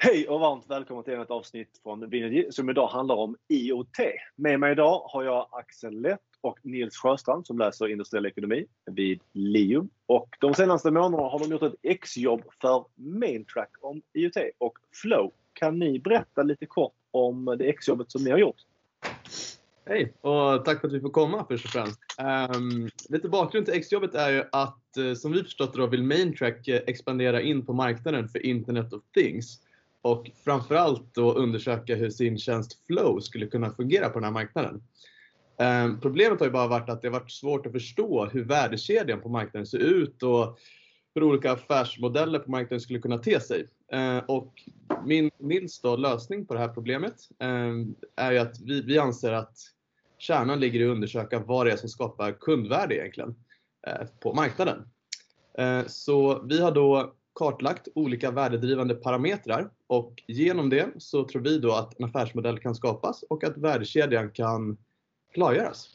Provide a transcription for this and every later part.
Hej och varmt välkommen till ett avsnitt från Vinergy som idag handlar om IoT. Med mig idag har jag Axel Lett och Nils Sjöstrand som läser industriell ekonomi vid LIUM. Och de senaste månaderna har de gjort ett exjobb för Maintrack om IoT och Flow. Kan ni berätta lite kort om det exjobbet som ni har gjort? Hej och tack för att vi får komma först och främst. Um, lite bakgrund till exjobbet är ju att eh, som vi förstått det då vill Maintrack eh, expandera in på marknaden för Internet of Things och framförallt då undersöka hur sin tjänst Flow skulle kunna fungera på den här marknaden. Ehm, problemet har ju bara varit att det har varit svårt att förstå hur värdekedjan på marknaden ser ut och hur olika affärsmodeller på marknaden skulle kunna te sig. Ehm, och min Nils då, lösning på det här problemet ehm, är ju att vi, vi anser att kärnan ligger i att undersöka vad det är som skapar kundvärde egentligen eh, på marknaden. Så vi har då kartlagt olika värdedrivande parametrar och genom det så tror vi då att en affärsmodell kan skapas och att värdekedjan kan klargöras.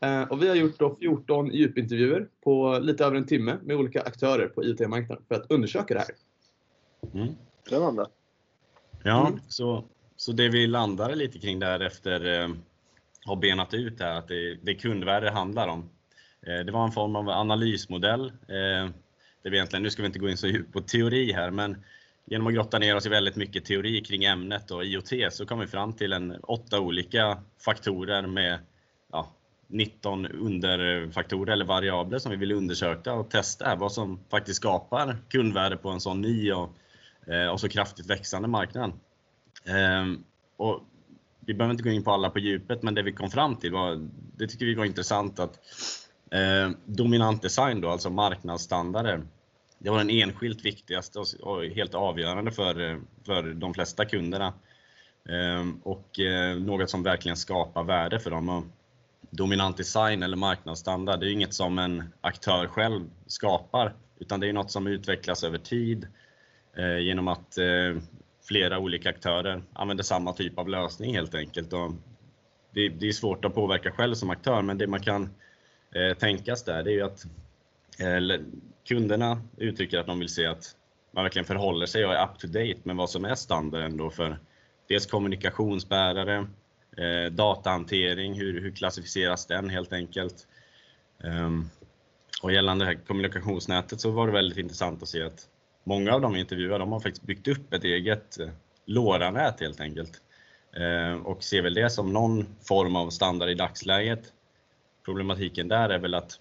Eh, och vi har gjort då 14 djupintervjuer på lite över en timme med olika aktörer på IT-marknaden för att undersöka det här. Mm. Spännande. Ja, mm. så, så det vi landade lite kring där efter eh, har benat ut är att det, det kundvärde handlar om. Eh, det var en form av analysmodell eh, det vi egentligen, nu ska vi inte gå in så djupt på teori här, men genom att grotta ner oss i väldigt mycket teori kring ämnet och IoT så kom vi fram till en åtta olika faktorer med ja, 19 underfaktorer eller variabler som vi vill undersöka och testa vad som faktiskt skapar kundvärde på en sån ny och, eh, och så kraftigt växande marknad. Ehm, och vi behöver inte gå in på alla på djupet, men det vi kom fram till var, det tycker vi var intressant att eh, dominant design då, alltså marknadsstandarder, det var den enskilt viktigaste och helt avgörande för, eh, för de flesta kunderna. Eh, och eh, något som verkligen skapar värde för dem. Och dominant design eller marknadsstandard, det är inget som en aktör själv skapar, utan det är något som utvecklas över tid eh, genom att eh, flera olika aktörer använder samma typ av lösning helt enkelt. Och det, det är svårt att påverka själv som aktör, men det man kan Eh, tänkas där, det är ju att eh, kunderna uttrycker att de vill se att man verkligen förhåller sig och är up to date med vad som är standarden då för dels kommunikationsbärare, eh, datahantering, hur, hur klassificeras den helt enkelt. Um, och gällande det här kommunikationsnätet så var det väldigt intressant att se att många av de intervjuade de har faktiskt byggt upp ett eget eh, LoRa-nät helt enkelt. Eh, och ser väl det som någon form av standard i dagsläget. Problematiken där är väl att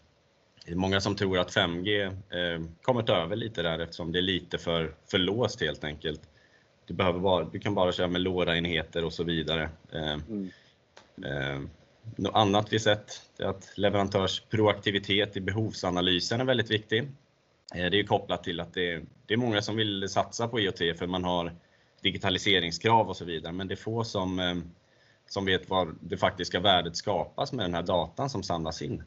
det är många som tror att 5G eh, kommer ta över lite där eftersom det är lite för, för låst helt enkelt. Du, behöver bara, du kan bara köra med LoRa-enheter och så vidare. Eh, mm. eh, något annat vi sett är att leverantörs proaktivitet i behovsanalysen är väldigt viktig. Eh, det är kopplat till att det, det, är många som vill satsa på IoT för man har digitaliseringskrav och så vidare, men det är få som, eh, som vet var det faktiska värdet skapas med den här datan som samlas in.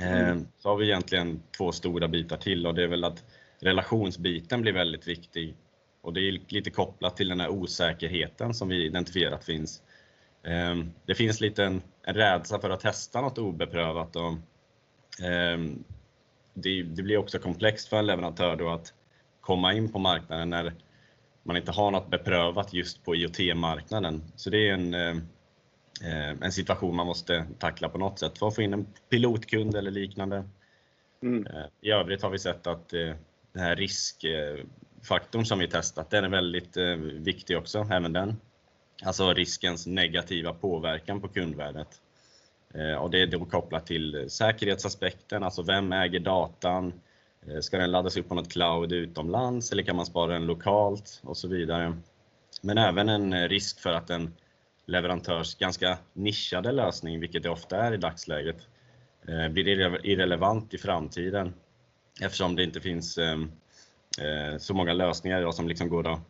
Mm. Eh, så har vi egentligen två stora bitar till och det är väl att relationsbiten blir väldigt viktig och det är lite kopplat till den här osäkerheten som vi identifierat finns. Eh, det finns lite en, en rädsla för att testa något obeprövat och eh, det, det blir också komplext för en leverantör då att komma in på marknaden när man inte har något beprövat just på IoT-marknaden. Så det är en Eh, en situation man måste tackla på något sätt för att få in en pilotkund eller liknande. Mm. Eh, I övrigt har vi sett att eh, den här riskfaktorn som vi testat, den är väldigt viktig också, även den. Alltså riskens negativa påverkan på kundvärdet. Och det är då kopplat till säkerhetsaspekten, alltså vem äger datan? Eh, ska den laddas upp på något cloud utomlands eller kan man spara den lokalt och så vidare. Men även en eh, risk för att en leverantörs ganska nischade lösning, vilket det ofta är i dagsläget, eh, blir irrelevant i framtiden eftersom det inte finns så många lösningar idag som liksom går att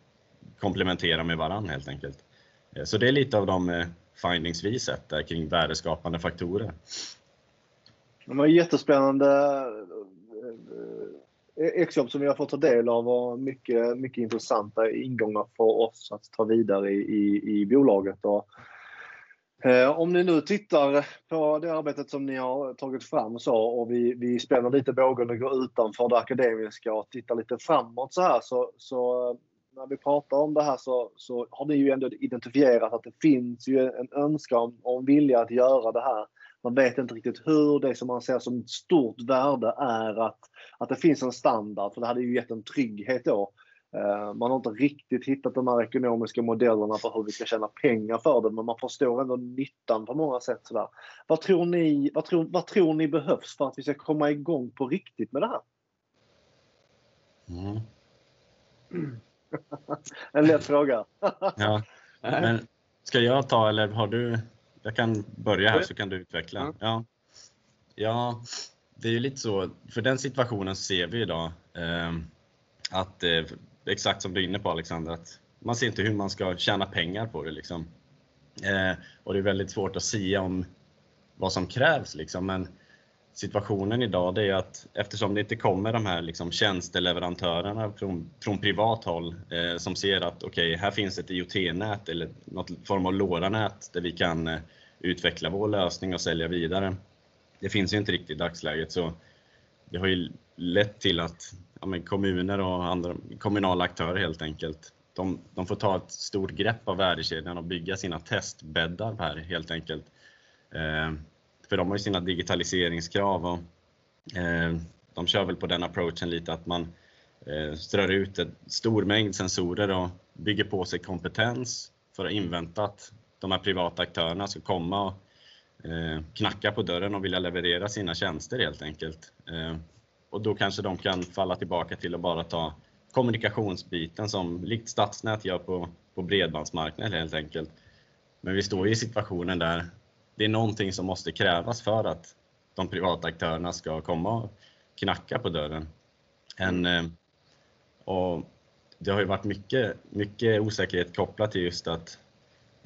komplementera med varandra helt enkelt. Så det är lite av de findings vi sett där kring värdeskapande faktorer. Det var jättespännande Eh, eh, exjobb som vi har fått ta del av och mycket, mycket intressanta ingångar för oss att ta vidare i, i, i bolaget. Och, eh, om ni nu tittar på det arbetet som ni har tagit fram så och vi, vi spänner lite bågen och går utanför det akademiska och tittar lite framåt så här så, så eh, när vi pratar om det här så, så har ni ju ändå identifierat att det finns ju en önskan och en vilja att göra det här. Man vet inte riktigt hur. Det som man ser som ett stort värde är att, att det finns en standard, för det hade ju gett en trygghet då. Eh, man har inte riktigt hittat de här ekonomiska modellerna för hur vi ska tjäna pengar för det, men man förstår ändå nyttan på många sätt. Sådär. Vad, tror ni, vad, tror, vad tror ni behövs för att vi ska komma igång på riktigt med det här? Mm. en lätt fråga. ja. Men ska jag ta eller har du? Jag kan börja här så kan du utveckla. Ja. Ja, det är ju lite så. För den situationen ser vi idag eh, att eh, exakt som du är inne på Alexander, att man ser inte hur man ska tjäna pengar på det. Liksom. Eh, och det är väldigt svårt att säga om vad som krävs. Liksom. Men situationen idag det är att eftersom det inte kommer de här liksom, tjänsteleverantörerna från, från privat håll eh, som ser att okej, okay, här finns ett IoT-nät eller något form av LoRa-nät där vi kan eh, utveckla vår lösning och sälja vidare. Det finns ju inte riktigt i dagsläget så det har ju lett till att ja, kommuner och andra kommunala aktörer helt enkelt, de, de, får ta ett stort grepp av värdekedjan och bygga sina testbäddar här helt enkelt. Eh, för de har ju sina digitaliseringskrav och eh, de kör väl på den approachen lite att man eh, strör ut en stor mängd sensorer och bygger på sig kompetens för att invänta att de här privata aktörerna ska komma och eh, knacka på dörren och vilja leverera sina tjänster helt enkelt. Eh, och då kanske de kan falla tillbaka till att bara ta kommunikationsbiten som likt stadsnät gör på, på bredbandsmarknaden helt enkelt. Men vi står i situationen där det är någonting som måste krävas för att de privata aktörerna ska komma och knacka på dörren. En, eh, och det har ju varit mycket, mycket osäkerhet kopplat till just att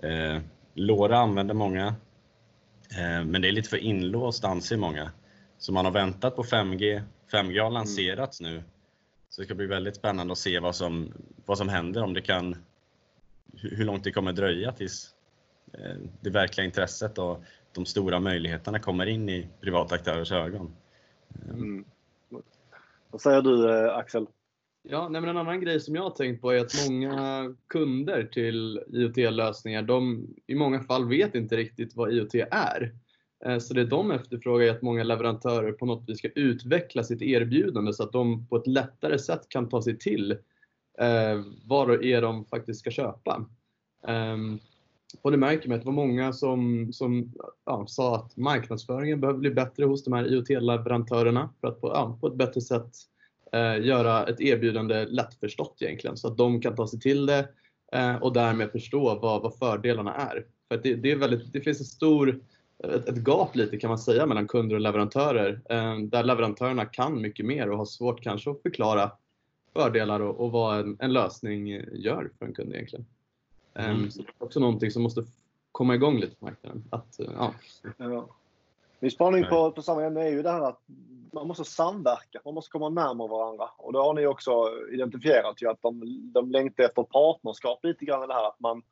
eh, LoRa använder många, eh, men det är lite för inlåst anser många. Så man har väntat på 5G, 5G har lanserats nu. Så det ska bli väldigt spännande att se vad som, vad som händer, om det kan, hur långt det kommer dröja tills det verkliga intresset och de stora möjligheterna kommer in i privata aktörers ögon. Mm. Vad säger du eh, Axel? Ja, nej men en annan grej som jag har tänkt på är att många kunder till IoT-lösningar, de i många fall vet inte riktigt vad IoT är. Eh, så det de efterfrågar är att många leverantörer på något vis ska utveckla sitt erbjudande så att de på ett lättare sätt kan ta sig till eh, vad det är de faktiskt ska köpa. Ehm, och det märker man att det var många som, som ja, sa att marknadsföringen behöver bli bättre hos de här IoT-leverantörerna för att på, ja, på ett bättre sätt eh, göra ett erbjudande lättförstått egentligen så att de kan ta sig till det eh, och därmed förstå vad, vad fördelarna är. För det, det, är väldigt, det finns en stor ett, ett gap lite kan man säga mellan kunder och leverantörer eh, där leverantörerna kan mycket mer och har svårt kanske att förklara fördelar och, och vad en, en, lösning gör för en kund egentligen. Mm. Så det är också någonting som måste komma igång lite på marknaden. Att, eh, ja. Ja. Min spaning på, på samma ämne är ju det här att man måste samverka, man måste komma närmare varandra. Och det har ni också identifierat ju att de, de längtar efter partnerskap lite grann i det här att man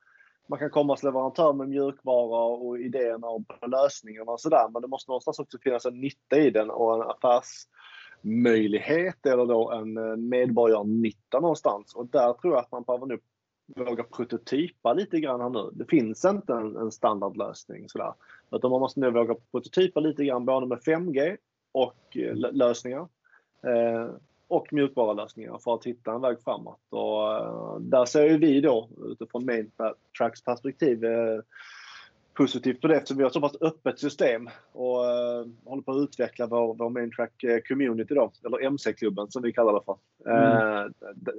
man kan komma som leverantör med mjukvara och idéerna och lösningarna och sådär. Men det måste någonstans också finnas en nytta i den och en affärsmöjlighet eller då en eh, medborgarnytta någonstans. Och där tror jag att man behöver nu våga prototypa lite grann här nu. Det finns inte en, en standardlösning sådär. Utan man måste nu våga prototypa lite grann både med 5G och eh, lösningar. Eh, och mjukvarulösningar för att hitta en väg framåt. Och, eh, där ser vi då utifrån Maintracks perspektiv eh, positivt på det eftersom vi har ett så pass öppet system och eh, håller på att utveckla vår, vår Maintrack eh, community då, eller MC-klubben som vi kallar det för. Mm. Eh,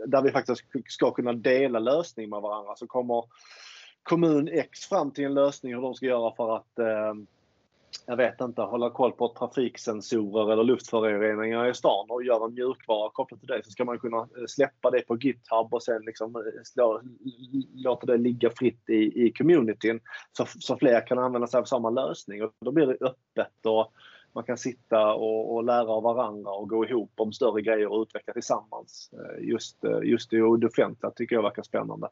där vi faktiskt ska kunna dela lösning med varandra. Så kommer kommun X fram till en lösning hur de ska göra för att ehm, jag vet inte, hålla koll på trafiksensorer eller luftföroreningar i stan och göra mjukvara kopplat till det så ska man kunna eh, släppa det på GitHub och sen liksom eh, slå, låta det ligga fritt i, i communityn så, så fler kan använda sig av samma lösning. Och då blir det öppet och man kan sitta och, och lära av varandra och gå ihop om större grejer och utveckla tillsammans. Eh, just, just det offentliga tycker jag verkar spännande.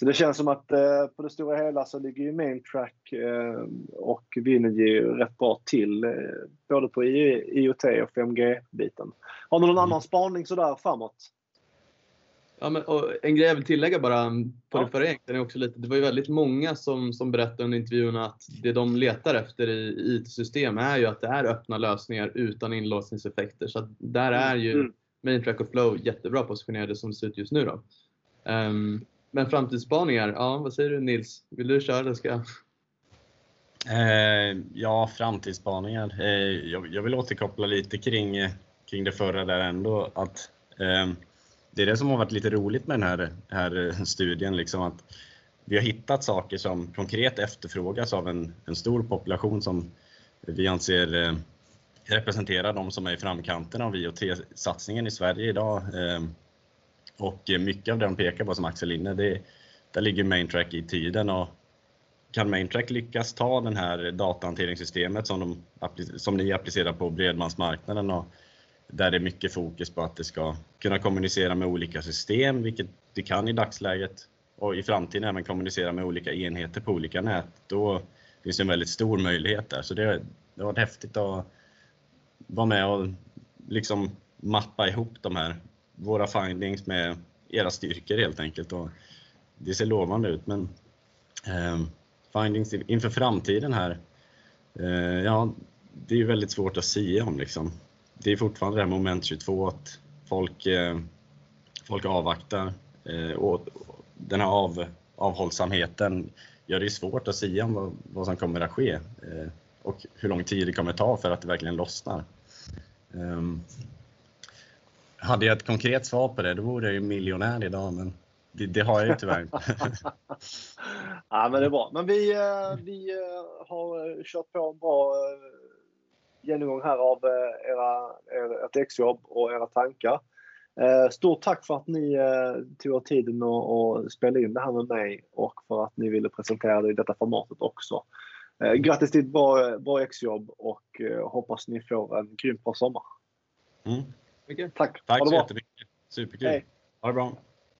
Så det känns som att eh, på det stora hela så ligger ju Maintrack eh, och Vinergy rätt bra till eh, både på IoT och 5G-biten. Har ni någon mm. annan spaning sådär framåt? Ja, men, en grej jag vill tillägga bara på Ja. det förra egentligen är också lite, det var ju väldigt många som, som berättade under intervjuerna att det de letar efter i, IT-system är ju att det är öppna lösningar utan inlåsningseffekter. Så där är ju Mm. Maintrack och Flow jättebra positionerade som det ser ut just nu då. Ehm, men framtidsspaningar, ja vad säger du Nils? Vill du köra eller ska jag? Eh, ja, framtidsspaningar. Eh, jag, jag vill återkoppla lite kring, kring det förra där ändå. Att, eh, det är det som har varit lite roligt med den här, här eh, studien. Liksom att vi har hittat saker som konkret efterfrågas av en, en stor population som vi anser eh, representerar de som är i framkanten av IoT-satsningen i Sverige idag. Eh, och mycket av det de pekar på som Axel är inne, det, där ligger Maintrack i tiden. Och kan Maintrack lyckas ta den här datahanteringssystemet som, de, som ni applicerar på bredbandsmarknaden och där det är mycket fokus på att det ska kunna kommunicera med olika system, vilket det kan i dagsläget, och i framtiden även kommunicera med olika enheter på olika nät, då finns det en väldigt stor möjlighet där. Så det, det har varit häftigt att vara med och liksom mappa ihop de här, våra findings med era styrkor helt enkelt. Och det ser lovande ut, men eh, findings inför framtiden här, eh, ja, det är ju väldigt svårt att säga om liksom. Det är fortfarande det här moment 22 att folk, eh, folk avvaktar eh, och den här av, avhållsamheten gör det svårt att säga om vad, vad som kommer att ske eh, och hur lång tid det kommer ta för att det verkligen lossnar. Ehm, hade jag ett konkret svar på det, då vore jag ju miljonär idag, men det, det har jag ju tyvärr inte. ja, men det är bra. Men vi, eh, vi eh, har kört på en bra eh, genomgång här av eh, era, era, ert exjobb och era tankar. Eh, Stort tack för att ni eh, tog er tiden och, och spelade in det här med mig och för att ni ville presentera det i detta formatet också. Grattis till ett bra, bra exjobb och hoppas ni får en grymt bra sommar. Mm. Tack! Tack så jättemycket. Superkul. Hej. Ha det bra.